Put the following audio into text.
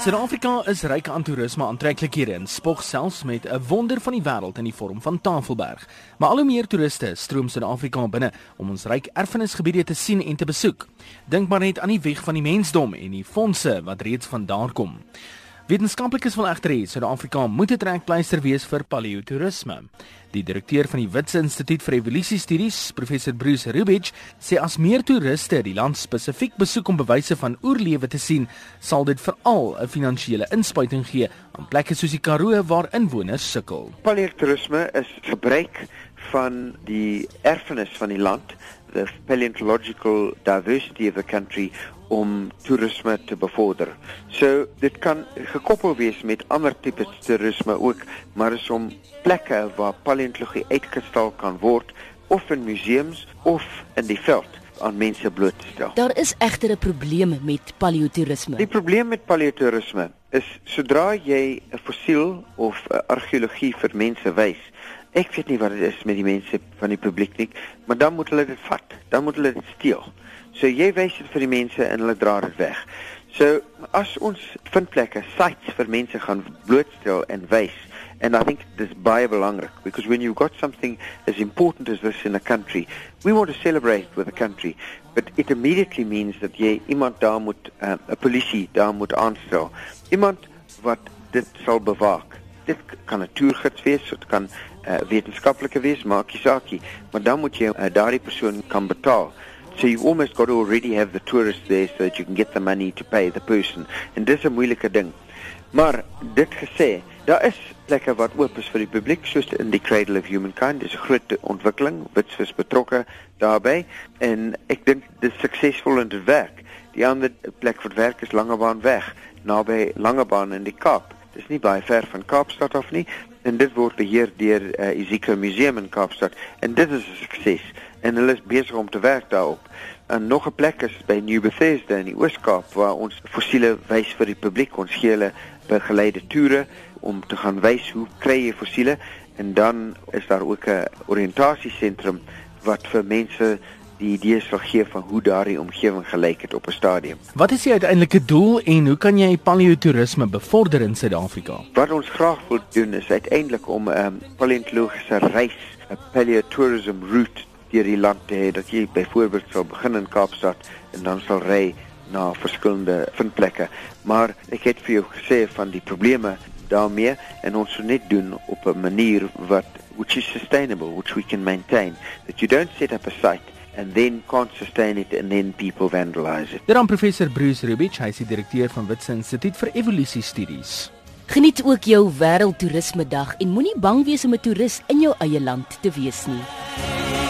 Suid-Afrika is ryk aan toerisme aantreklikhede en spog selfs met 'n wonder van die wêreld in die vorm van Tafelberg. Maar al hoe meer toeriste stroom Suid-Afrika binne om ons ryk erfenisgebiede te sien en te besoek. Dink maar net aan die weg van die mensdom en die fondse wat reeds van daar kom. Wetenskaplikes wil egter hê Suid-Afrika moet 'n trekpleister wees vir paleotoerisme. Die direkteur van die Wits Instituut vir Evolusiestudies, professor Bruce Rubich, sê as meer toeriste die land spesifiek besoek om bewyse van oerlewe te sien, sal dit veral 'n finansiële inspuiting gee aan plekke soos die Karoo waar inwoners sukkel. Paleotoerisme is gebruik van die erfenis van die land, the paleontological diversity of the country om toerisme te bevorder. So dit kan gekoppel wees met ander tipe toerisme ook, maar is om plekke waar paleontologie uitgestal kan word of in museums of in die veld aan mense bloot te stel. Daar is egter 'n probleem met paleotoerisme. Die probleem met paleotoerisme is sodra jy 'n fossiel of 'n argeologie vir mense wys, ek weet nie wat dit is met die mense van die publiek nie, maar dan moet hulle dit vat, dan moet hulle dit steel. So jy wys dit vir die mense en hulle dra dit weg. So as ons vindplekke, sites vir mense gaan blootstel en wys, and I think this baie belangrik because when you've got something as important as this in a country, we want to celebrate with the country, but it immediately means that jy iemand daar moet uh, 'n polisie daar moet aanstel. Iemand wat dit sal bewaak. Dit kan 'n toergids wees, dit kan 'n uh, wetenskaplike wees, maak nie saak nie, maar dan moet jy uh, daardie persoon kan betaal. So you almost got to already have the tourists there so that you can get the money to pay the person. En dis 'n moeilike ding. Maar dit gesê, daar is plekke wat oop is vir die publiek soos in die Cradle of Humankind. Dis 'n groot ontwikkeling, witsvis betrokke daarbey en ek dink dit is suksesvol en dit werk. Die ander plek wat werk is Langebaan weg, naby Langebaan in die Kaap. Dis nie baie ver van Kaapstad af nie en dit word beheer deur uh, Isika Museum in Kaapstad en dit is 'n sukses en hulle is besig om te werk daarop. En nog 'n plek is by New Bethesda in die Oos-Kaap waar ons fossiele wys vir die publiek. Ons gee hulle begeleide toere om te gaan wys hoe kry jy fossiele en dan is daar ook 'n oriëntasiesentrum wat vir mense die idees sal gee van hoe daardie omgewing gelyk het op 'n stadium. Wat is die uiteindelike doel en hoe kan jy paleotoerisme bevorder in Suid-Afrika? Wat ons graag wil doen is uiteindelik om 'n um, paleontologiese reis, 'n paleotourism route deur die land te hê dat jy byvoorbeeld sal begin in Kaapstad en dan sal ry na verskillende vindplekke. Maar ek het vir jou gesê van die probleme daarmee en ons moet net doen op 'n manier wat which is sustainable, which we can maintain. That you don't set up a site and then can't sustain it and then people vandalize it. Daarom professor Bruce Rubich, hy is die direkteur van Wits Instituut vir Evolusie Studies. Geniet ook jou Wêreldtoerisme Dag en moenie bang wees om 'n toerist in jou eie land te wees nie.